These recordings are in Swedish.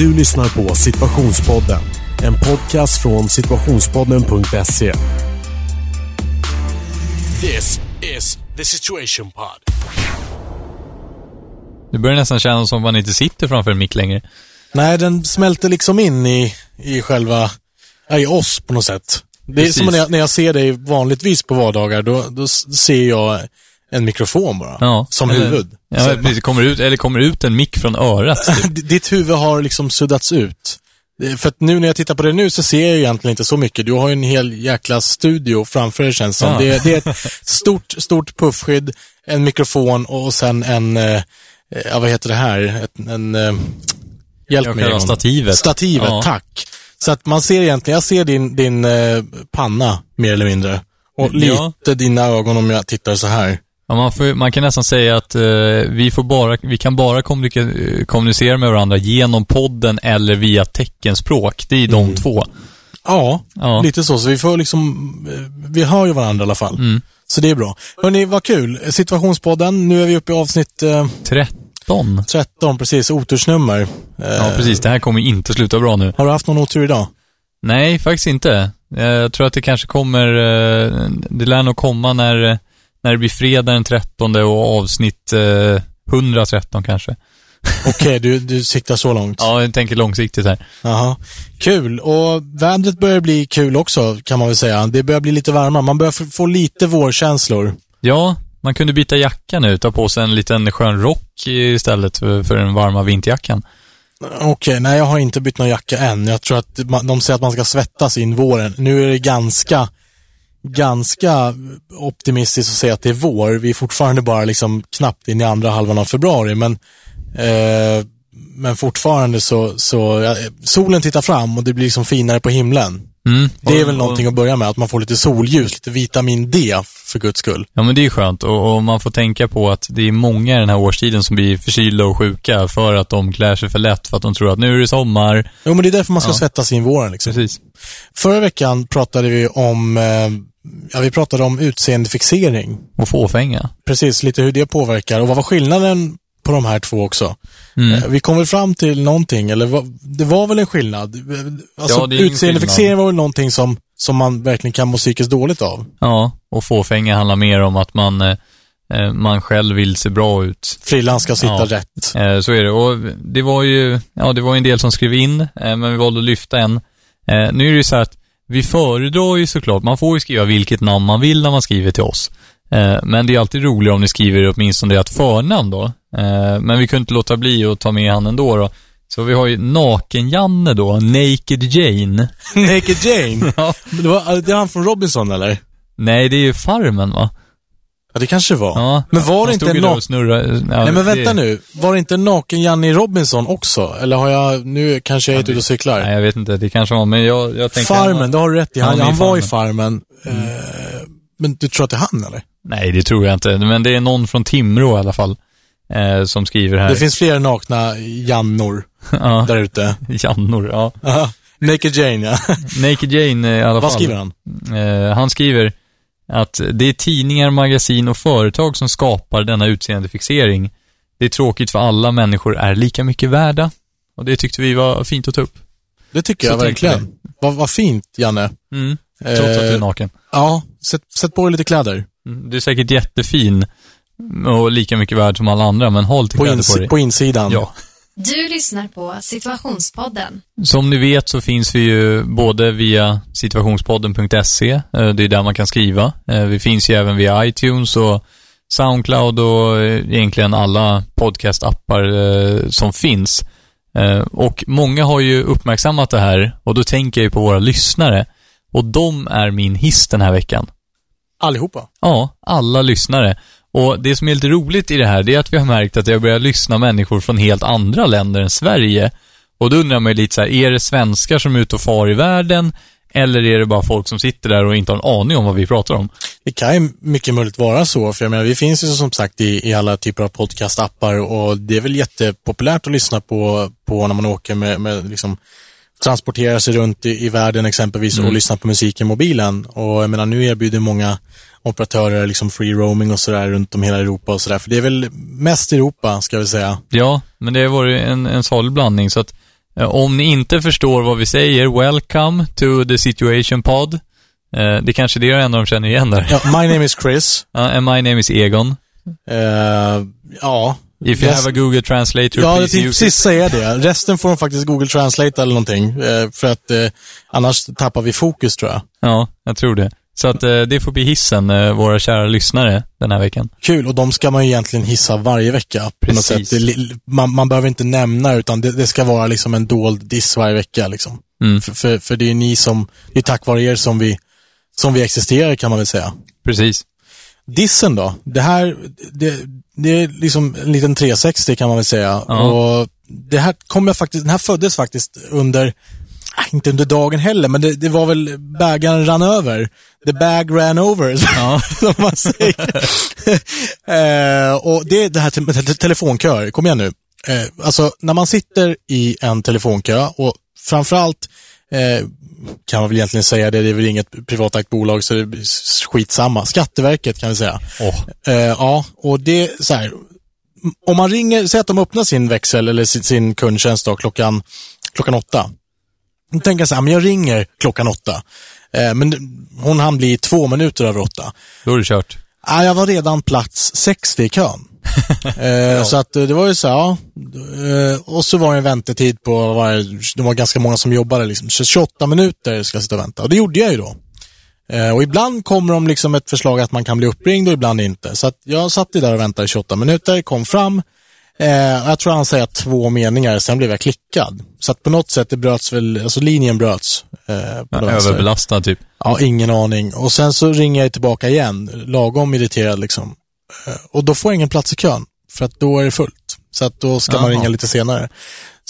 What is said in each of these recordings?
Du lyssnar på Situationspodden. En podcast från situationspodden.se. This is the situation pod. Det börjar nästan kännas som att man inte sitter framför en mick längre. Nej, den smälter liksom in i, i själva, i oss på något sätt. Det är Precis. som när jag, när jag ser dig vanligtvis på vardagar, då, då ser jag en mikrofon bara. Ja. Som eller, huvud. Ja, Så- precis. Kommer ut, eller kommer ut en mick från örat. typ. Ditt huvud har liksom suddats ut. För att nu när jag tittar på det nu så ser jag ju egentligen inte så mycket. Du har ju en hel jäkla studio framför dig känns som. Ja. Det, det är ett stort, stort puffskydd, en mikrofon och sen en, eh, ja vad heter det här? Ett, en, eh, hjälp Ja, mig. stativet. Stativet, Ja. tack. Så att man ser egentligen, jag ser din, din eh, panna mer eller mindre. Och Ja. lite dina ögon om jag tittar så här. Ja, man, får, man kan nästan säga att eh, vi, får bara, vi kan bara eh, kommunicera med varandra genom podden eller via teckenspråk. Det är de Mm. två. Ja, Ja. lite så. Så vi får liksom, eh, vi hör ju varandra i alla fall. Mm. Så det är bra. Hörni, vad kul. Situationspodden, nu är vi uppe i avsnitt eh, 13. 13, precis, otursnummer. Eh, Ja, precis. Det här kommer inte sluta bra nu. Har du haft någon otur idag? Nej, faktiskt inte. Jag tror att det kanske kommer, eh, det lär nog komma när, eh, när det blir fredag den 13 och avsnitt eh, 113 kanske. Okej, du, du siktar så långt? Ja, jag tänker långsiktigt här. Jaha. Kul. Och vädret börjar bli kul också, kan man väl säga. Det börjar bli lite varmare. Man börjar få lite vårkänslor. Ja, man kunde byta jacka nu, ta på sig en liten skön rock istället för, för den varma vinterjackan. Okej, nej jag har inte bytt någon jacka än. Jag tror att man, de säger att man ska svettas in våren. Nu är det ganska, ganska optimistiskt att säga att det är vår. Vi är fortfarande bara liksom knappt in i andra halvan av februari, men eh, men fortfarande så, så ja, solen tittar fram och det blir liksom finare på himlen. Mm. Det är väl någonting att börja med, att man får lite solljus, lite vitamin D för guds skull. Ja, men det är skönt och, och man får tänka på att det är många i den här årstiden som blir förkylda och sjuka för att de klär sig för lätt, för att de tror att nu är det sommar. Jo, men det är därför man ska Ja. svettas in våren liksom. Precis. Förra veckan pratade vi om, eh, ja vi pratade om utseendefixering. Och fåfänga. Precis, lite hur det påverkar och vad var skillnaden på de här två också? Mm. Eh, Vi kom väl fram till någonting, eller vad- det var väl en skillnad? Alltså, Ja, utseendefixering skillnad. var väl någonting som, som man verkligen kan må psykiskt dåligt av. Ja, och fåfänga handlar mer om att man, eh, eh, man själv vill se bra ut. Frillan ska sitta Ja. rätt. Eh, så är det. Och det var ju, ja det var en del som skrev in, eh, men vi valde att lyfta en. Eh, nu är det ju så här att vi föredrar ju såklart, man får ju skriva vilket namn man vill när man skriver till oss. Eh, men det är alltid roligare om ni skriver åtminstone ett förnamn då. Eh, men vi kunde inte låta bli att ta med han ändå då. Så vi har ju Naken-Janne då, Naked Jane. Naked Jane. Ja. Det, var, det är han från Robinson eller? Nej, det är ju Farmen va? Ja, det kanske var. Ja. Men var det Han inte stod ju en där na- och snurrade. Ja, Nej men vänta det- nu, var det inte naken Janne i Robinson också? Eller har jag, nu kanske jag är ute och cyklar. Nej, jag vet inte. Det kanske var, men jag, jag tänker... Farmen, det har du rätt i. Han, Han han var i Farmen. Farmen. Eh, men du tror att det är han eller? Nej, det tror jag inte. Men det är någon från Timrå i alla fall. Eh, som skriver här. Det finns fler nakna Jannor ja, där ute. Jannor, ja. Naked Jane ja. Naked Jane eh, i alla fall. Vad skriver han? Eh, han skriver att det är tidningar, magasin och företag som skapar denna utseendefixering. Det är tråkigt för alla människor är lika mycket värda. Och det tyckte vi var fint att ta upp. Det tycker Så jag verkligen. Vad vad fint Janne. Mm. Trots att du är Eh, naken. Ja, sätt, sätt på dig lite kläder. Mm. Du är säkert jättefin och lika mycket värd som alla andra, men håll lite På, kläder på dig. på insidan. Ja. Du lyssnar på Situationspodden. Som ni vet så finns vi ju både via situationspodden.se, eh, det är där man kan skriva. Eh, Vi finns ju även via iTunes och Soundcloud och eh, egentligen alla podcastappar som finns. Och många har ju uppmärksammat det här och då tänker jag ju på våra lyssnare. Och de är min hiss den här veckan. Allihopa. Ja, alla lyssnare. Och det som är lite roligt i det här, det är att vi har märkt att jag börjar lyssna människor från helt andra länder än Sverige. Och då undrar man ju lite så här, är det svenskar som är ute och far i världen? Eller är det bara folk som sitter där och inte har en aning om vad vi pratar om? Det kan ju mycket möjligt vara så, för jag menar, vi finns ju som sagt i, i alla typer av podcastappar och det är väl jättepopulärt att lyssna på, på när man åker med, med liksom, transportera sig runt i, i världen exempelvis och lyssna på musik i mobilen. Och jag menar, nu erbjuder många operatörer liksom free roaming och sådär runt om hela Europa och sådär. För det är väl mest Europa, ska vi säga. Ja, men det har varit en, en salig blandning så att Eh, Om ni inte förstår vad vi säger, welcome to the situation pod. Eh, Det kanske är det en av dem känner igen där. Ja, my name is Chris. Ja, and my name is Egon. Eh, ja. If you Yes. have a Google translator, Ja, please use it. precis säga det. Resten får de faktiskt Google Translate eller någonting. Eh, för att eh, annars tappar vi fokus tror jag. Ja, jag tror det. Så att eh, det får bli hissen, eh, våra kära lyssnare, den här veckan. Kul, och de ska man ju egentligen hissa varje vecka. Precis. Man, man behöver inte nämna utan det, det ska vara liksom en dold diss varje vecka. Liksom. Mm, För, för, för det är ni som, det är tack vare er som vi, som vi existerar kan man väl säga. precis. Dissen då? Det här, det, det är liksom en liten 360 kan man väl säga. Ja. Och det här kom jag faktiskt, den här föddes faktiskt under, inte under dagen heller, men det, det var väl bägaren rann över. The bag ran over, Ja. som man säger. eh, och det är det här te- med te- telefonköer, kom igen nu. Eh, alltså, när man sitter i en telefonkö och framförallt eh, kan man väl egentligen säga det, det är väl inget privatägt bolag så det är skitsamma. Skatteverket kan vi säga. Åh, Eh, ja, och det är så här. Om man ringer, säg att de öppnar sin växel eller sin, sin kundtjänst då, klockan, klockan åtta. Tänker så här, men jag ringer klockan åtta. Eh, men hon hann bli två minuter över åtta. då är det kört. Ah, jag var redan plats 60 i kön. eh, Så att eh, det var ju så här, ja. Eh, och så var det en väntetid på, var det, det var ganska många som jobbade, liksom. 28 minuter ska jag sitta och vänta. Och det gjorde jag ju då. Eh, och ibland kommer de liksom ett förslag att man kan bli uppringd och ibland inte. Så att jag satt ju där och väntade i 28 minuter, kom fram. Eh, jag tror han säger två meningar, sen blev jag klickad. Så att på något sätt det bröts väl, alltså linjen bröts. Eh, vänster. Överbelastad typ. Ja, ingen aning. Och sen så ringer jag tillbaka igen, lagom irriterad liksom. Eh, Och då får jag ingen plats i kön, för att då är det fullt. Så att då ska man Jaha. ringa lite senare.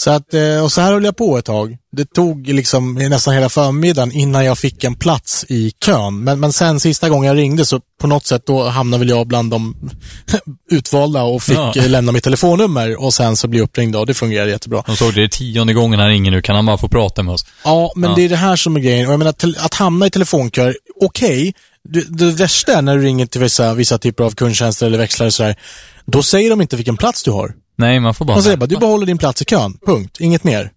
Så att, eh, och så här höll jag på ett tag. Det tog liksom nästan hela förmiddagen innan jag fick en plats i kön. Men, men sen sista gången jag ringde så på något sätt då hamnade väl jag bland de utvalda och fick Ja. eh, lämna mitt telefonnummer och sen så bli uppringd och det fungerade jättebra. De såg det, det är tionde gången han ringer nu, kan han bara få prata med oss? Ja, men Ja. det är det här som är grejen. Och jag menar, att hamna i telefonkör, okej. Det, det värsta är när du ringer till vissa, vissa typer av kundtjänster eller växlar och sådär. Då säger de inte vilken plats du har. Nej, man får bara... De säger bara, du behåller din plats i kön. Punkt. Inget mer.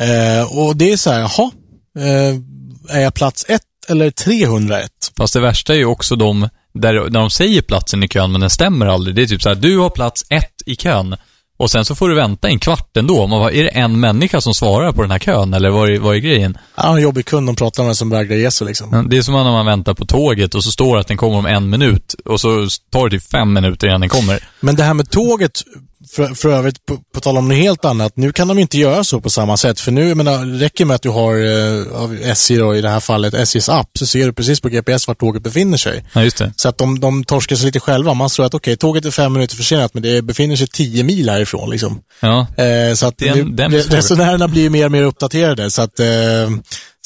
Eh, och det är så här, jaha. Eh, är jag plats ett eller 301? Fast det värsta är ju också de, där, när de säger platsen i kön, men den stämmer aldrig. Det är typ så här, du har plats ett i kön. Och sen så får du vänta en kvart ändå. Man bara, är det en människa som svarar på den här kön, eller vad är, vad är grejen? Ja, en jobbig kund, de pratar om en som vägrar ge sig liksom. Det är som när man väntar på tåget och så står det att den kommer om en minut och så tar det typ fem minuter innan den kommer. Men det här med tåget, för, för övrigt, på, på tal om något helt annat, nu kan de inte göra så på samma sätt. För nu, jag menar, räcker med att du har eh, SJ då, i det här fallet, SJs app, så ser du precis på GPS vart tåget befinner sig. Ja, just det. Så att de, de torskar sig lite själva. Man tror att okej, tåget är fem minuter försenat, men det befinner sig tio mil härifrån. Liksom. Ja, Eh, så att Den- nu, den resenärerna blir mer och mer uppdaterade. Så att, eh,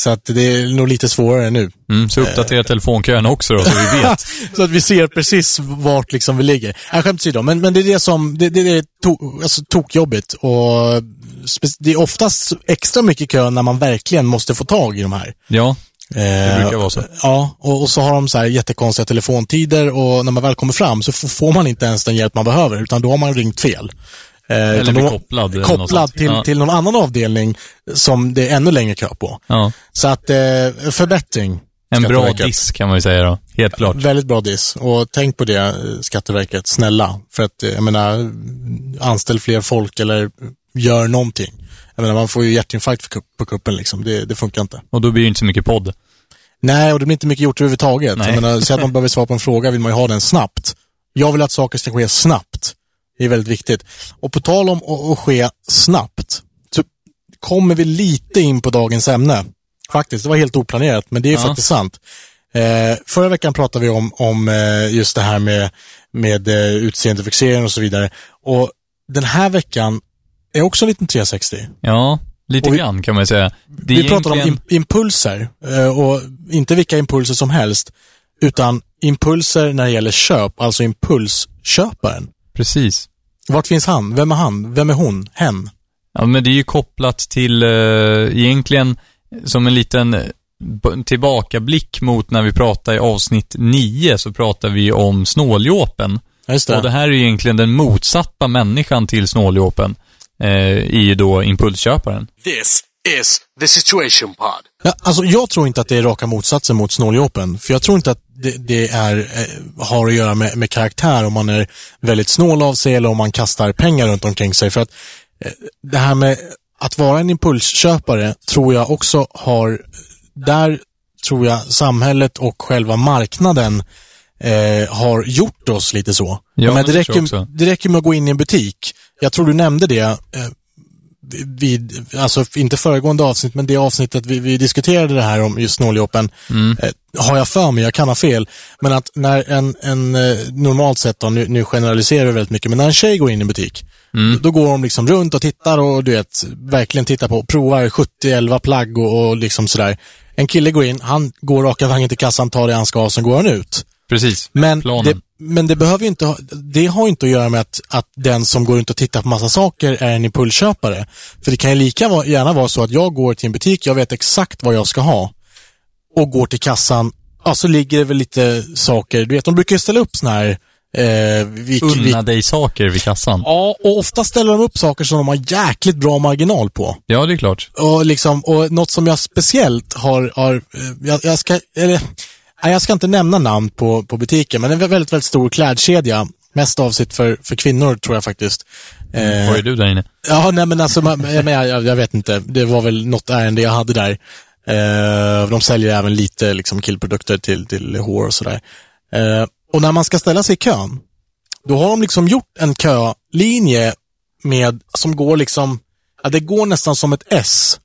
så att det är nog lite svårare nu. mm, så uppdatera telefonkön också då, så vi vet. så att vi ser precis vart liksom vi ligger. Nej, skämt åsido, men, men det är det som, det, det, är to, alltså, tokjobbigt och det är oftast extra mycket kö när man verkligen måste få tag i de här. Ja, Det brukar vara så. Ja, och, och så har de så här jättekonstiga telefontider och när man väl kommer fram så får man inte ens den hjälp man behöver utan då har man ringt fel. Eh, eller då- kopplad. kopplad till, ja. till någon annan avdelning som det är ännu längre kö på. Ja. Så att, eh, förbättring. En bra diss kan man ju säga då, helt klart. Väldigt bra diss. Och tänk på det, Skatteverket, snälla. För att, eh, jag menar, anställ fler folk eller gör någonting. Jag menar, man får ju hjärtinfarkt på kuppen liksom. Det, det funkar inte. Och då blir det inte så mycket podd. Nej, och det blir inte mycket gjort överhuvudtaget. Nej. Jag menar, säg att man behöver svara på en fråga vill man ju ha den snabbt. Jag vill att saker ska ske snabbt. Det är väldigt viktigt. Och på tal om att, ske snabbt, så kommer vi lite in på dagens ämne. Faktiskt, det var helt oplanerat, men det är Ja. faktiskt sant. Eh, förra veckan pratade vi om, om eh, just det här med, med eh, utseendefixering och så vidare. Och den här veckan är också en liten 360. Ja, lite Och vi- grann kan man säga. Det Vi pratar om egentligen- im- impulser eh, och inte vilka impulser som helst, utan impulser när det gäller köp, alltså impulsköparen. Precis. Vart finns han? Vem är han? Vem är hon? Hen? Ja, men det är ju kopplat till, eh, egentligen, som en liten eh, tillbakablick mot när vi pratade i avsnitt 9, så pratar vi om snåljåpen. Just Och det här är ju egentligen den motsatta människan till snåljåpen. eh, ju då impulsköparen. This is the situation pod. Ja, alltså jag tror inte att det är raka motsatsen mot snåljåpen. För jag tror inte att det, det är, eh, har att göra med, med karaktär om man är väldigt snål av sig eller om man kastar pengar runt omkring sig. För att eh, det här med att vara en impulsköpare tror jag också har, där tror jag samhället och själva marknaden eh, har gjort oss lite så. Ja, men det räcker, det räcker med att gå in i en butik. Jag tror du nämnde det eh, vid, alltså inte föregående avsnitt, men det avsnittet vi, vi diskuterade det här om just snåljåpen, eh, har jag för mig, jag kan ha fel, men att när en, en eh, normalt sett då, nu, nu generaliserar vi väldigt mycket, men när en tjej går in i butik, då, då går de liksom runt och tittar och du vet, verkligen tittar på, provar 70-11 plagg och, och liksom sådär. En kille går in, han går raka vägen till kassan, tar det han ska och sen går han ut. Precis. Men Planen. det, men det behöver ju inte ha, det har inte att göra med att, att den som går runt och tittar på massa saker är en impulsköpare. För det kan ju lika gärna vara så att jag går till en butik, jag vet exakt vad jag ska ha och går till kassan, ja så ligger det väl lite saker, du vet de brukar ju ställa upp såna här eh, vi, Unna dig saker vid kassan. Ja, och ofta ställer de upp saker som de har jäkligt bra marginal på. Ja, det är klart. Och, liksom, och något som jag speciellt har, har eh, jag, jag ska, eller, jag ska inte nämna namn på, på butiken, men en väldigt, väldigt stor klädkedja. Mest avsett för, för kvinnor tror jag faktiskt. Eh, Vad är du där inne? Ja, nej men alltså, man, jag, jag, jag vet inte. Det var väl något ärende jag hade där. Eh, de säljer även lite liksom, killprodukter till, till hår och sådär. Eh, och när man ska ställa sig i kön, då har de liksom gjort en kölinje med, som går liksom, ja, det går nästan som ett S.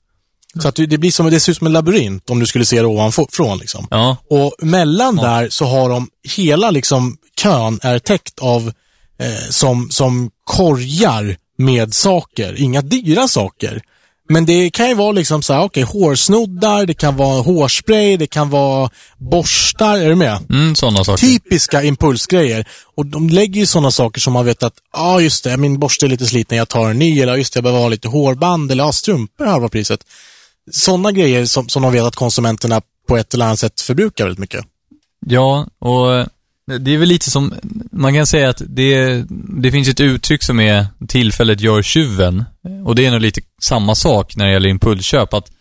Så att det blir som, det ser ut som en labyrint om du skulle se det ovanifrån liksom. Ja. Och mellan där så har de, hela liksom kön är täckt av eh, som, som korgar med saker, inga dyra saker. Men det kan ju vara liksom så här, okej, hårsnoddar, det kan vara hårspray, det kan vara borstar, är du med? Mm, sådana saker. Typiska impulsgrejer. Och de lägger ju sådana saker som man vet att, ja ah, just det, min borste är lite sliten, jag tar en ny, eller just det, jag behöver ha lite hårband, eller ja, strumpor halva priset. Sådana grejer som, som de vet att konsumenterna på ett eller annat sätt förbrukar väldigt mycket. Ja, och eh, det är väl lite som, man kan säga att det, det finns ett uttryck som är tillfället gör tjuven. Och det är nog lite samma sak när det gäller impulsköp. Att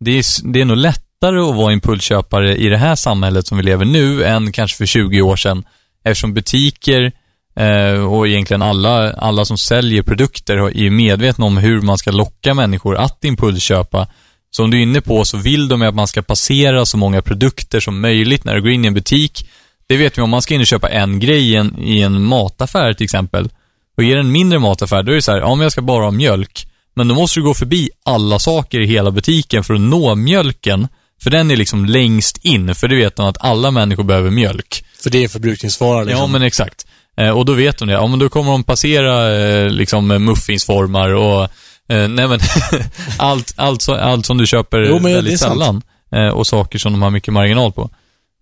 det, är, det är nog lättare att vara impulsköpare i det här samhället som vi lever nu än kanske för 20 år sedan. Eftersom butiker eh, och egentligen alla, alla som säljer produkter är medvetna om hur man ska locka människor att impulsköpa. Så om du är inne på så vill de att man ska passera så många produkter som möjligt när du går in i en butik. Det vet vi om man ska in och köpa en grej i en, i en mataffär till exempel. Och är det en mindre mataffär, då är det så här, ja men jag ska bara ha mjölk. Men då måste du gå förbi alla saker i hela butiken för att nå mjölken. För den är liksom längst in, för det vet de att alla människor behöver mjölk. För det är förbrukningsvara liksom. Ja, men exakt. Eh, och då vet de det. Ja, men då kommer de passera eh, liksom muffinsformar och eh, nej men allt, allt, allt som du köper Jo, väldigt sällan. Eh, och saker som de har mycket marginal på.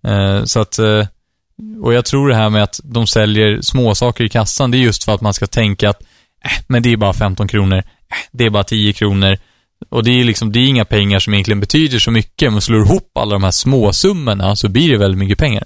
Eh, så att, eh, och jag tror det här med att de säljer småsaker i kassan, det är just för att man ska tänka att, äh, men det är bara 15 kronor, äh, det är bara 10 kronor. Och det är liksom, det är inga pengar som egentligen betyder så mycket, men slår ihop alla de här småsummorna så blir det väldigt mycket pengar.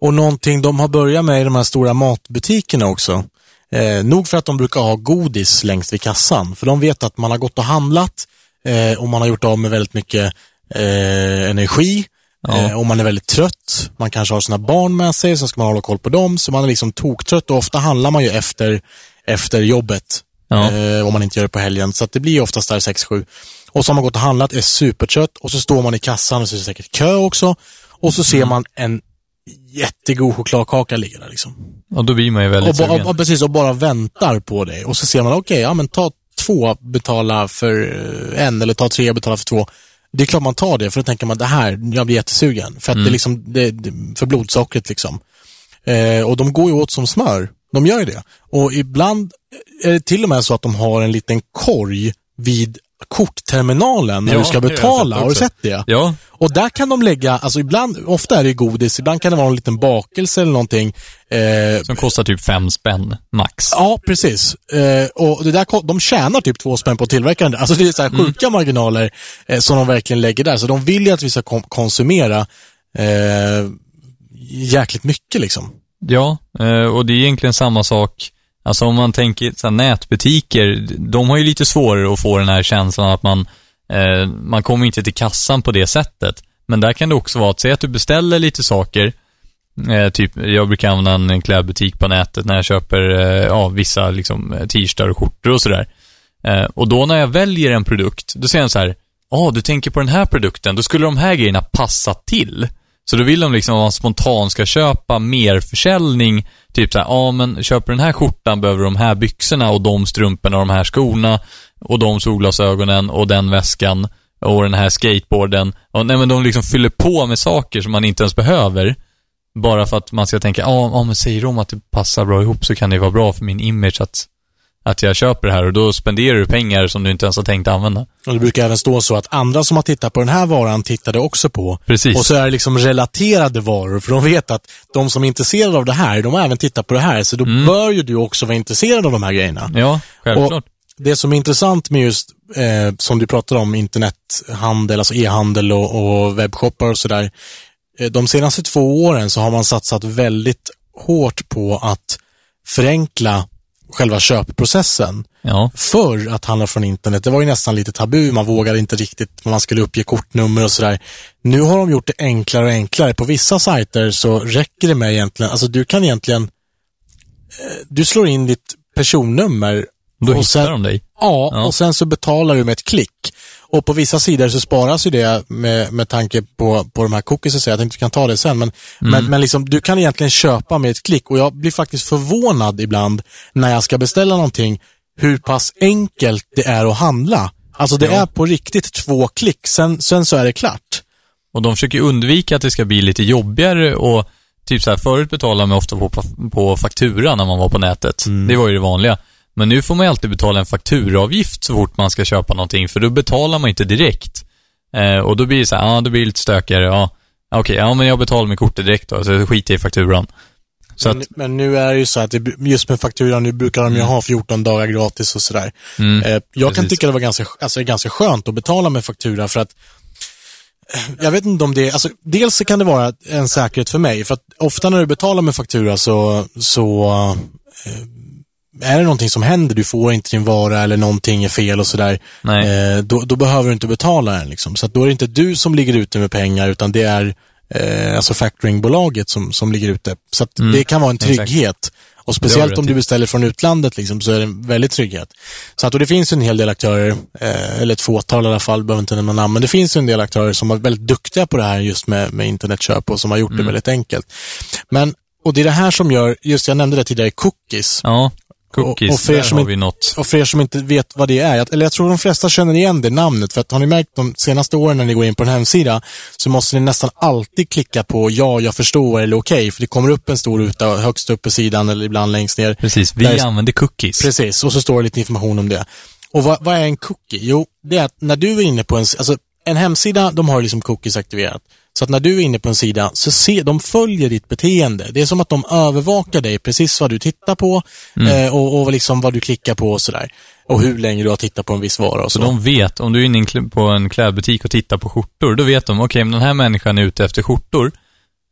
Och någonting de har börjat med i de här stora matbutikerna också. Eh, nog för att de brukar ha godis längst vid kassan. För de vet att man har gått och handlat eh, och man har gjort av med väldigt mycket eh, energi. Ja. Eh, och man är väldigt trött. Man kanske har sina barn med sig, så ska man hålla koll på dem. Så man är liksom toktrött och ofta handlar man ju efter, efter jobbet. Ja. Eh, om man inte gör det på helgen. Så det blir ju oftast där 6-7. Och så har man gått och handlat, är supertrött och så står man i kassan och så är det säkert kö också. Och så ser man en jättegod chokladkaka ligga där liksom. Och då blir man ju Och, väldigt ba, sugen. och, precis, och bara väntar på dig. Och så ser man, okej, ja men ta två, betala för eh, en eller ta tre och betala för två. Det är klart man tar det, för då tänker man det här, jag blir jättesugen. För att det är liksom, det, det, för blodsockret liksom. Eh, och de går ju åt som smör. De gör ju det. Och ibland är det till och med så att de har en liten korg vid kortterminalen när Ja, du ska betala. Har du sett det? Ja, Och där kan de lägga, alltså ibland, ofta är det godis, ibland kan det vara en liten bakelse eller någonting. Eh, som kostar typ fem spänn, max. Ja, precis. Eh, och det där, de tjänar typ två spänn på att tillverka den där. Alltså det är så här sjuka marginaler eh, som de verkligen lägger där. Så de vill ju att vi ska kom- konsumera eh, jäkligt mycket liksom. Ja, eh, och det är egentligen samma sak. Alltså om man tänker så här, nätbutiker, de har ju lite svårare att få den här känslan att man, eh, man kommer inte till kassan på det sättet. Men där kan det också vara att, säga att du beställer lite saker, eh, typ, jag brukar använda en klädbutik på nätet när jag köper, eh, ja, vissa liksom eh, t-shirtar och skjortor och sådär. Eh, och då när jag väljer en produkt, då säger den så här, ja, du tänker på den här produkten, då skulle de här grejerna passa till. Så då vill de liksom att man spontant ska köpa mer försäljning. Typ såhär, ja men köper den här skjortan behöver de här byxorna och de strumporna och de här skorna och de solglasögonen och den väskan och den här skateboarden. Och, nej men de liksom fyller på med saker som man inte ens behöver. Bara för att man ska tänka, ja, ja men säger de att det passar bra ihop så kan det vara bra för min image att att jag köper det här och då spenderar du pengar som du inte ens har tänkt använda. Och det brukar även stå så att andra som har tittat på den här varan tittade också på. Precis. Och så är det liksom relaterade varor, för de vet att de som är intresserade av det här, de har även tittat på det här, så då Mm. bör ju du också vara intresserad av de här grejerna. Ja, självklart. Det som är intressant med just, eh, som du pratar om, internethandel, alltså e-handel och, och webbshoppar och sådär. Eh, de senaste två åren så har man satsat väldigt hårt på att förenkla själva köpprocessen. Ja, Förr att handla från internet, det var ju nästan lite tabu, man vågade inte riktigt, man skulle uppge kortnummer och sådär. Nu har de gjort det enklare och enklare. På vissa sajter så räcker det med egentligen, alltså du kan egentligen, eh, du slår in ditt personnummer då och hittar sen, de dig. Ja, Ja. och sen så betalar du med ett klick. Och på vissa sidor så sparas ju det med, med tanke på, på de här cookies, så jag tänkte vi kan ta det sen, men, men, men liksom, du kan egentligen köpa med ett klick och jag blir faktiskt förvånad ibland när jag ska beställa någonting, hur pass enkelt det är att handla. Alltså det Ja. är på riktigt två klick, sen, sen så är det klart. Och de försöker undvika att det ska bli lite jobbigare och typ så här, förut betalade man ofta på, på faktura när man var på nätet. Det var ju det vanliga. Men nu får man ju alltid betala en fakturaavgift så fort man ska köpa någonting, för då betalar man inte direkt. Eh, och då blir det så här, ja, då blir det lite stökigare, ja. Okej, ja men jag betalar med kortet direkt då, så jag skiter i fakturan. Så men, att, men nu är det ju så att det, just med fakturan, nu brukar de ju ha 14 dagar gratis och sådär. mm, Eh, jag kan precis. tycka det var ganska, alltså, ganska skönt att betala med faktura för att jag vet inte om det, alltså dels så kan det vara en säkerhet för mig, för att ofta när du betalar med faktura så, så eh, är det någonting som händer, du får inte din vara eller någonting är fel och sådär, eh, då, då behöver du inte betala den liksom. Så då är det inte du som ligger ute med pengar, utan det är eh, alltså factoringbolaget som, som ligger ute. Så Mm, det kan vara en exakt. trygghet. Och Det har speciellt om du beställer från utlandet liksom, så är det en väldigt trygghet. Så att, och det finns en hel del aktörer, eh, eller ett fåtal i alla fall, behöver inte nämna namn, men det finns en del aktörer som är väldigt duktiga på det här just med, med internetköp och som har gjort Mm. det väldigt enkelt. Men, och det är det här som gör, just jag nämnde det tidigare, cookies. Ja, cookies, och- och för där som har inte- vi något. Och för er som inte vet vad det är, eller jag tror de flesta känner igen det namnet, för att har ni märkt de senaste åren när ni går in på en hemsida, så måste ni nästan alltid klicka på ja, jag förstår eller okej, för det kommer upp en stor ruta högst upp på sidan eller ibland längst ner. Precis, vi Där är- använder cookies. Precis, och så står det lite information om det. Och vad, vad är en cookie? Jo, det är att när du är inne på en, alltså en hemsida, de har liksom cookies aktiverat. Så att när du är inne på en sida så ser de följer ditt beteende. Det är som att de övervakar dig, precis vad du tittar på Mm. eh, och, och liksom vad du klickar på och sådär. Och hur länge du har tittat på en viss vara och så. Så de vet, om du är inne på en klädbutik och tittar på skjortor, då vet de, okej, men den här människan är ute efter skjortor.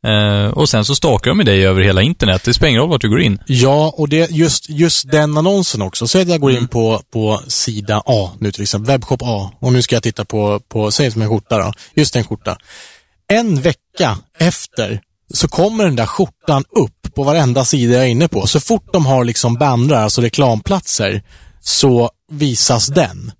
Eh, och sen så stakar de med dig över hela internet. Det spelar ingen roll vart du går in. Ja, och det, just, just den annonsen också. Säg att jag går Mm. in på, på sida A nu till exempel, webbshop A. Och nu ska jag titta på, på säg som en skjorta då. Just en skjorta. En vecka efter så kommer den där skjortan upp på varenda sida jag är inne på. Så fort de har liksom bannrar, alltså reklamplatser, så visas den.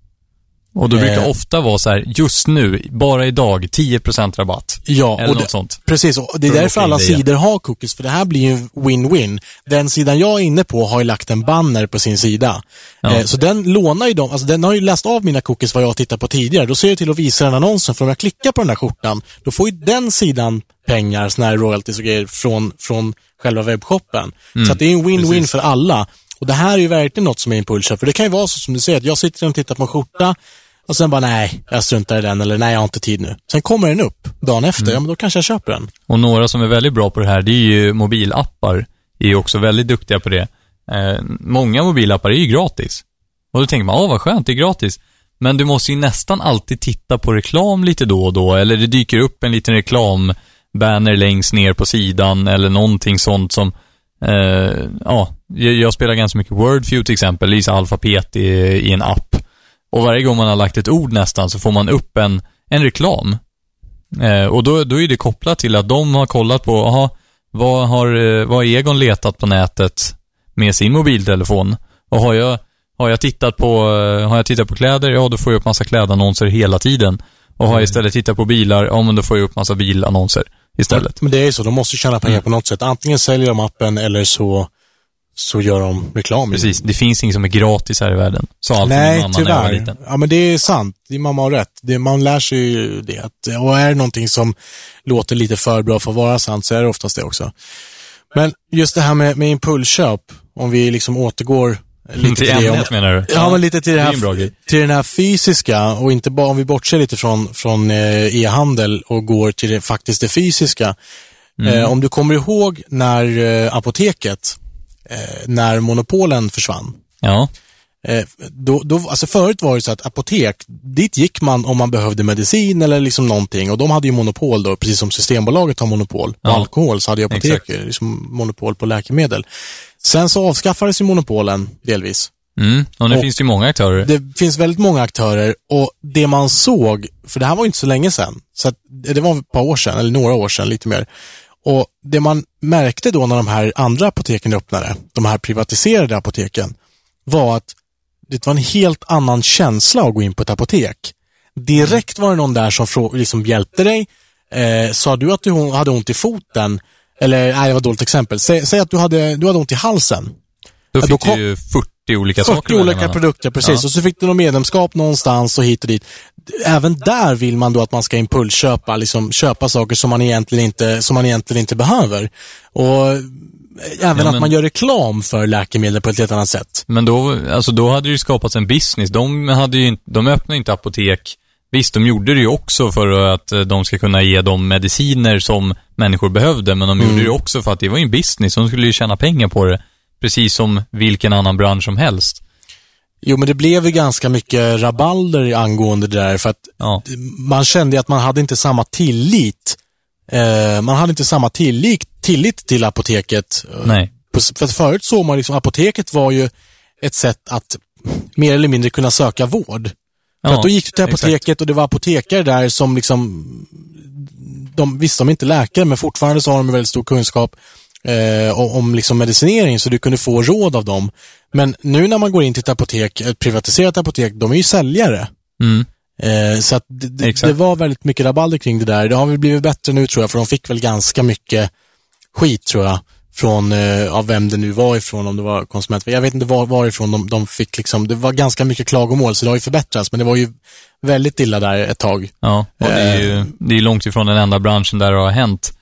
Och då brukar Eh. ofta vara så här, just nu, bara idag, 10% rabatt. Ja, Eller och något det, sånt. precis. Och det är därför alla sidor har cookies, för det här blir ju win-win. Den sidan jag är inne på har ju lagt en banner på sin sida. Ja. Eh, så den lånar ju dem, alltså den har ju läst av mina cookies vad jag har tittat på tidigare. Då ser jag till att visa den annonsen, för om jag klickar på den här skjortan, då får ju den sidan pengar, såna här royalties och grejer från, från själva webbshoppen. Så att det är en win-win Mm. För alla. Och det här är ju verkligen något som är impulsköp, för det kan ju vara så som du säger, att jag sitter och tittar på en skjorta, och sen bara nej, jag struntar i den, eller nej, jag har inte tid nu. Sen kommer den upp dagen efter, Mm. ja men då kanske jag köper den. Och några som är väldigt bra på det här, det är ju mobilappar. Är ju också väldigt duktiga på det. Eh, många mobilappar är ju gratis. Och då tänker man, åh vad skönt, det är gratis. Men du måste ju nästan alltid titta på reklam lite då och då, eller det dyker upp en liten reklambanner längst ner på sidan, eller någonting sånt som Eh, ja, jag, spelar ganska mycket Wordfeud till exempel, Lisa alfabet i, i en app. Och varje gång man har lagt ett ord nästan så får man upp en, en reklam. Eh, och då, då är det kopplat till att de har kollat på, aha, vad har, eh, vad har Egon letat på nätet med sin mobiltelefon? Och har jag, har jag tittat på, eh, har jag tittat på kläder, ja då får jag upp massa klädannonser hela tiden. Och har jag istället tittat på bilar, ja men då får jag upp massa bilannonser istället. Men det är ju så, de måste tjäna pengar Mm. på något sätt. Antingen säljer de appen eller så, så gör de reklam. Precis, det finns inget som är gratis här i världen. Sa alltid min Nej, mamma när jag var tyvärr. liten. Ja, men det är sant. Din mamma har rätt. Det, man lär sig ju det. Och är det någonting som låter lite för bra för att vara sant så är det oftast det också. Men just det här med, med impulsköp, om vi liksom återgår lite Till till det. Om, ämnet menar du? ja, men lite till det, det är här, till den här fysiska och inte bara om vi bortser lite från, från eh, e-handel och går till det, faktiskt det fysiska. Mm. Eh, om du kommer ihåg när eh, apoteket, när monopolen försvann. Ja, Eh, då, då, alltså förut var det så att apotek, dit gick man om man behövde medicin eller liksom någonting och de hade ju monopol då, precis som Systembolaget har monopol på Ja, alkohol så hade ju apotek liksom monopol på läkemedel. Sen så avskaffades ju monopolen delvis. mm. och nu Och- finns det ju många aktörer. Det finns väldigt många aktörer och det man såg, för det här var ju inte så länge sedan, så att, det var ett par år sedan, eller några år sedan, lite mer. Och det man märkte då när de här andra apoteken öppnade, de här privatiserade apoteken, var att det var en helt annan känsla att gå in på ett apotek. Direkt var det någon där som liksom hjälpte dig. Eh, sa du att du hade ont i foten, eller nej, det var ett dåligt exempel. Säg, säg att du hade, du hade ont i halsen. Då Ja, fick då du kom- ju 40 olika 40 saker att välja olika mellan. produkter, precis. Ja. Och så fick du något medlemskap någonstans och hit och dit. Även där vill man då att man ska impulsköpa, liksom köpa saker som man egentligen inte, som man egentligen inte behöver. Och även Ja, att men- man gör reklam för läkemedel på ett helt annat sätt. Men då, alltså då hade det ju skapats en business. De, hade ju, inte- de öppnade inte apotek. Visst, de gjorde det ju också för att eh, de ska kunna ge de mediciner som människor behövde, men de gjorde det ju också för att det var ju en business. De skulle ju tjäna pengar på det. Precis som vilken annan bransch som helst. Jo, men det blev ju ganska mycket rabalder angående det där för att Ja, man kände att man hade inte samma tillit. Eh, man hade inte samma tillit, tillit till apoteket. nej. För förut såg man liksom, apoteket var ju ett sätt att mer eller mindre kunna söka vård. För Ja, att då gick du till exakt. apoteket och det var apotekare där som liksom, de visste de inte läkare men fortfarande så har de väldigt stor kunskap eh, om, om liksom medicinering så du kunde få råd av dem. Men nu när man går in till ett apotek, ett privatiserat apotek, de är ju säljare. Mm. Eh, så att det, var väldigt mycket rabalder kring det där. Det har väl blivit bättre nu tror jag, för de fick väl ganska mycket skit tror jag. Från, eh, av vem det nu var ifrån, om det var konsument. Jag vet inte var, varifrån de, de fick liksom, det var ganska mycket klagomål, så det har ju förbättrats, men det var ju väldigt illa där ett tag. Ja, och det är ju det är långt ifrån den enda branschen där det har hänt.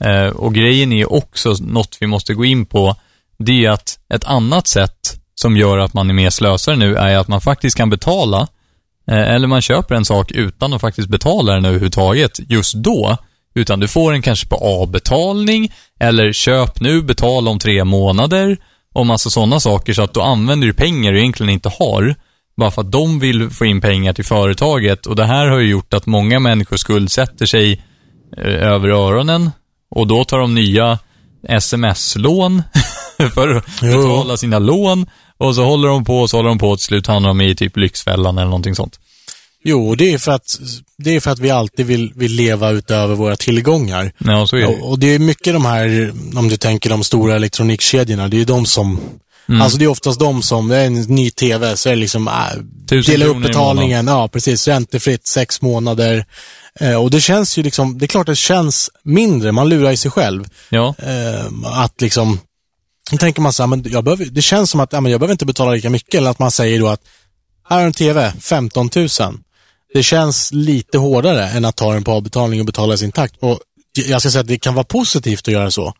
Eh, och grejen är också något vi måste gå in på. Det är att ett annat sätt som gör att man är mer slösare nu är att man faktiskt kan betala, eh, eller man köper en sak utan att faktiskt betala den överhuvudtaget just då. Utan du får den kanske på avbetalning, eller köp nu, betala om tre månader, och massa sådana saker. Så att då använder du pengar du egentligen inte har, bara för att de vill få in pengar till företaget. Och det här har ju gjort att många människor skuldsätter sig eh, över öronen, och då tar de nya sms-lån för att betala sina lån. Och så håller de på och så håller de på och till slut hamnar de i typ Lyxfällan eller någonting sånt. Jo, det är för att, det är för att vi alltid vill, vill leva utöver våra tillgångar. Ja, så är det. Och, och det är mycket de här, om du tänker de stora elektronikkedjorna, det är de som Mm. Alltså det är oftast de som, det är en ny TV, så är det liksom, äh, dela upp betalningen, ja precis, räntefritt, sex månader. Eh, och det känns ju liksom, det är klart det känns mindre, man lurar i sig själv. Ja, Eh, att liksom, då tänker man så här, men jag behöver, det känns som att ja, men jag behöver inte betala lika mycket, eller att man säger då att, här är en TV, 15 000. Det känns lite hårdare än att ta den på avbetalning och betala sin takt. Och jag ska säga att det kan vara positivt att göra så.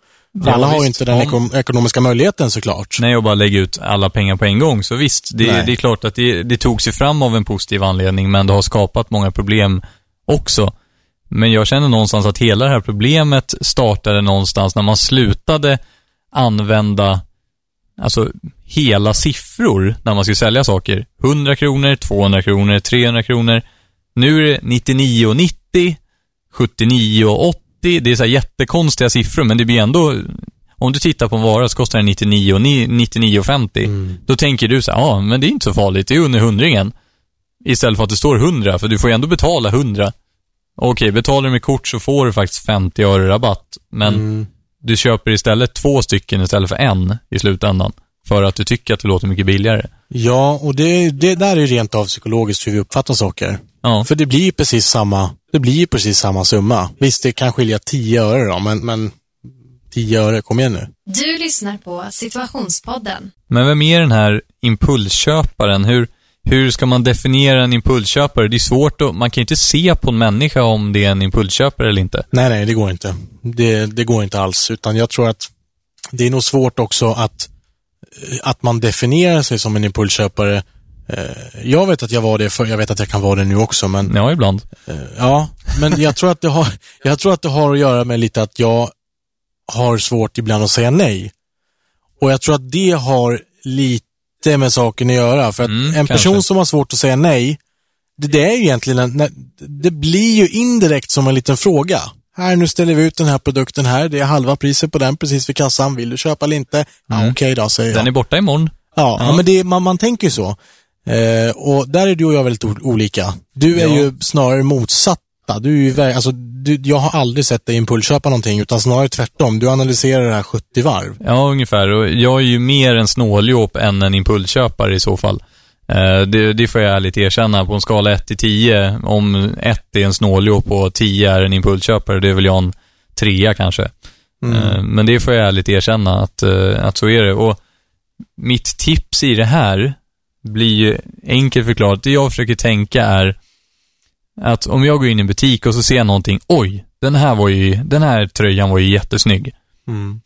Ja, alla har ju inte den Om- eko- ekonomiska möjligheten såklart. nej och bara lägga ut alla pengar på en gång. Så visst, det, det är klart att det, det tog sig fram av en positiv anledning, men det har skapat många problem också. Men jag känner någonstans att hela det här problemet startade någonstans när man slutade använda alltså hela siffror när man ska sälja saker. 100 kronor, 200 kronor, 300 kronor. Nu är det 99,90, 79,80. Det är så jättekonstiga siffror, men det blir ändå Om du tittar på en vara så kostar den 99 och ni- 99,50. Mm. Då tänker du så ja, men det är inte så farligt, det är under hundringen. Istället för att det står 100, för du får ju ändå betala 100. Okej, betalar du med kort så får du faktiskt 50 öre rabatt, men Mm. du köper istället två stycken istället för en i slutändan. För att du tycker att det låter mycket billigare. Ja, och det, det där är rent av psykologiskt hur vi uppfattar saker. Ja, För det blir ju precis samma, det blir ju precis samma summa. Visst, det kan skilja 10 öre då, men, men 10 öre, kom igen nu. Du lyssnar på Situationspodden. men vem är den här impulsköparen? Hur, hur ska man definiera en impulsköpare? Det är svårt att, man kan ju inte se på en människa om det är en impulsköpare eller inte. Nej, nej, det går inte. Det, det går inte alls, utan jag tror att det är nog svårt också att, att man definierar sig som en impulsköpare. Eh, Jag vet att jag var det för, jag vet att jag kan vara det nu också, men Ja, ibland. Eh, Ja, men jag tror, att det har, jag tror att det har att göra med lite att jag har svårt ibland att säga nej. Och jag tror att det har lite med saken att göra. För att Mm, en person kanske. som har svårt att säga nej, det, det är ju egentligen en, det blir ju indirekt som en liten fråga. Här, nu ställer vi ut den här produkten här. Det är halva priset på den precis vid kassan. Vill du köpa eller inte? Ja, okej då, säger jag. Den är borta imorgon. Ja, Ja. ja. men det, man, man tänker ju så. Eh, och där är du och jag väldigt olika. Du är Ja. ju snarare motsatta. Du är ju, alltså, du, jag har aldrig sett dig impulsköpa någonting, utan snarare tvärtom. Du analyserar det här 70 varv. Ja, ungefär. Och jag är ju mer en snåljåp än en impulsköpare i så fall. Eh, Det, det får jag ärligt erkänna. På en skala 1 till 10, om 1 är en snåljåp och 10 är en impulsköpare, det är väl jag en trea kanske. Eh, Men det får jag ärligt erkänna att, eh, att så är det. Och mitt tips i det här blir ju enkelt förklarat. Det jag försöker tänka är att om jag går in i en butik och så ser jag någonting, oj, den här var ju, den här tröjan var ju jättesnygg Mm.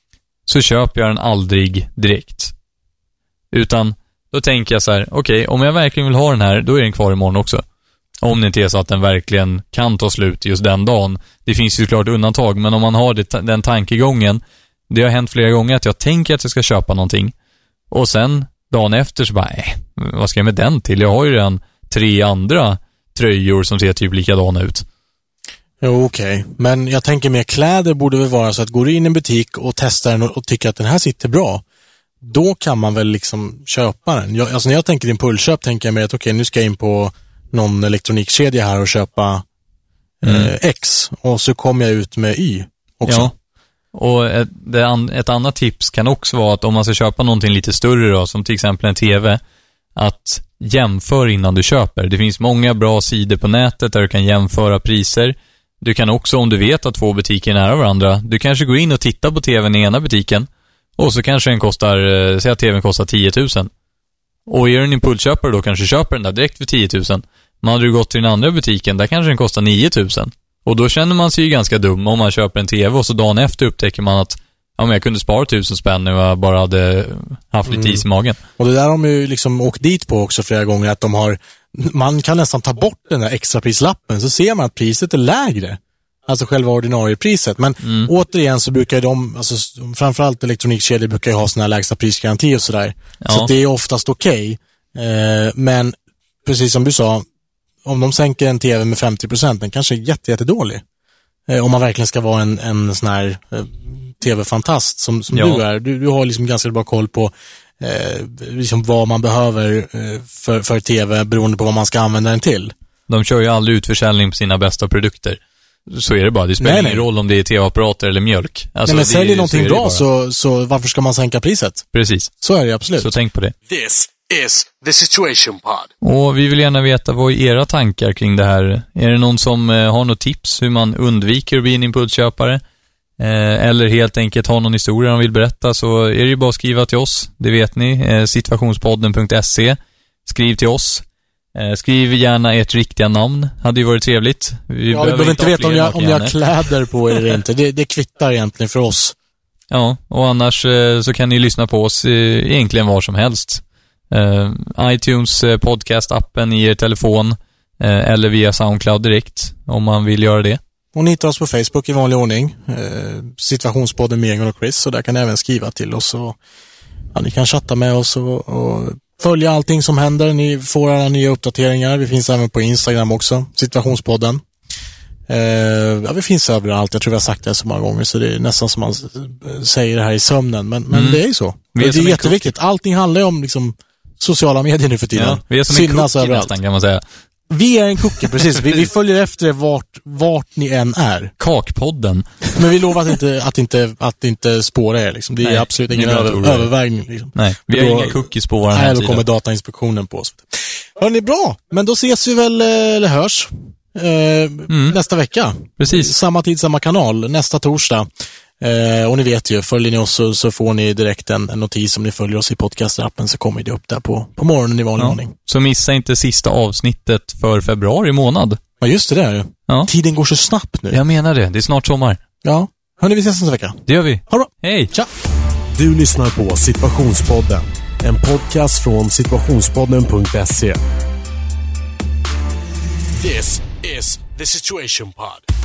så köper jag den aldrig direkt. Utan då tänker jag så här, okej, om jag verkligen vill ha den här, då är den kvar imorgon också. Om det inte är så att den verkligen kan ta slut just den dagen. Det finns ju såklart undantag, men om man har det, den tankegången. Det har hänt flera gånger att jag tänker att jag ska köpa någonting och sen dagen efter så bara, äh, vad ska jag med den till? Jag har ju redan tre andra tröjor som ser typ likadana ut. Jo, okej. Men jag tänker mer kläder borde väl vara så att går du in i en butik och testar den och, tycker att den här sitter bra, då kan man väl liksom köpa den. Jag, alltså när jag tänker impulsköp tänker jag mer att okej, nu ska jag in på någon elektronikkedja här och köpa eh, X och så kommer jag ut med Y också. Ja. Och ett, ett annat tips kan också vara att om man ska köpa någonting lite större då, som till exempel en TV, att jämför innan du köper. Det finns många bra sidor på nätet där du kan jämföra priser. Du kan också, om du vet att två butiker är nära varandra, du kanske går in och tittar på TVn i ena butiken och så kanske den kostar, eh, säg att TVn kostar 10 000. Och är du en impulsköpare då kanske köper den där direkt för 10 000. Men hade du gått till den andra butiken, där kanske den kostar 9 000. Och då känner man sig ju ganska dum om man köper en TV och så dagen efter upptäcker man att ja, men jag kunde spara 1000 spänn när jag bara hade haft lite is i magen. Och det där har de ju liksom åkt dit på också flera gånger, att de har, man kan nästan ta bort den där extraprislappen, så ser man att priset är lägre. Alltså själva ordinariepriset. Men återigen så brukar de, alltså framförallt elektronikkedjor brukar ju ha sådana här lägsta prisgaranti och sådär. Ja. Så det är oftast okej. Eh, men precis som du sa, om de sänker en TV med 50 procent, den kanske är jätte, jättedålig. Eh, om man verkligen ska vara en, en sån här eh, TV-fantast som, som Ja. du är. Du, du har liksom ganska bra koll på eh, liksom vad man behöver eh, för, för TV beroende på vad man ska använda den till. De kör ju aldrig utförsäljning på sina bästa produkter. Så är det bara. Det spelar Nej, ingen nej. roll om det är TV-apparater eller mjölk. Alltså, Nej, men det- säljer så någonting är det bra så, så varför ska man sänka priset? Precis. Så är det absolut. Så tänk på det. This is the Situation Pod. Och vi vill gärna veta vad är era tankar kring det här? Är det någon som eh, har något tips hur man undviker att bli en impulsköpare? Eh, eller helt enkelt har någon historia de vill berätta så är det ju bara att skriva till oss. Det vet ni. Eh, situationspodden.se. Skriv till oss. Skriv gärna ert riktiga namn. Hade ju varit trevligt. Vi ja, vi behöver inte veta om jag har Mark-Janne. kläder på er eller inte. Det, det kvittar egentligen för oss. Ja, och annars så kan ni lyssna på oss egentligen var som helst. Eh, iTunes eh, podcast-appen i er telefon eh, eller via Soundcloud direkt om man vill göra det. Och ni hittar oss på Facebook i vanlig ordning. Eh, situationspodden med Egon och Chris. Och där kan ni även skriva till oss. Och, ja, ni kan chatta med oss och, och följa allting som händer. Ni får alla nya uppdateringar. Vi finns även på Instagram också, situationspodden. Eh, ja, vi finns överallt. Jag tror vi har sagt det så många gånger så det är nästan som man säger det här i sömnen. Men, men Mm. det är ju så. Vi är det är jätteviktigt. Allting handlar ju om liksom, sociala medier nu för tiden. Ja, vi är som en Synas cookie överallt. nästan kan man säga. Vi är en cookie, precis. Vi, vi följer efter er vart, vart ni än är. Kakpodden. Men vi lovar att inte, att inte, att inte spåra er. Liksom. Det är Nej, absolut ingen över, övervägning. Liksom. Nej, vi har Då- inga cookies på vår Nej, då kommer Datainspektionen på oss. Hörni, bra. Men då ses vi väl, eh, eller hörs, eh, Mm. nästa vecka. Precis. Samma tid, samma kanal, nästa torsdag. Eh, och ni vet ju, följer ni oss så, så får ni direkt en, en notis om ni följer oss i podcastrappen så kommer det upp där på, på morgonen i vanlig Ja. ordning. Så missa inte sista avsnittet för februari månad. Ja, just det där ju. Ja. Tiden går så snabbt nu. Jag menar det. Det är snart sommar. Ja. Hörni, vi ses nästa vecka. Det gör vi. Ha det bra. Hej! Tja! Du lyssnar på Situationspodden. En podcast från situationspodden.se. This is the situation pod.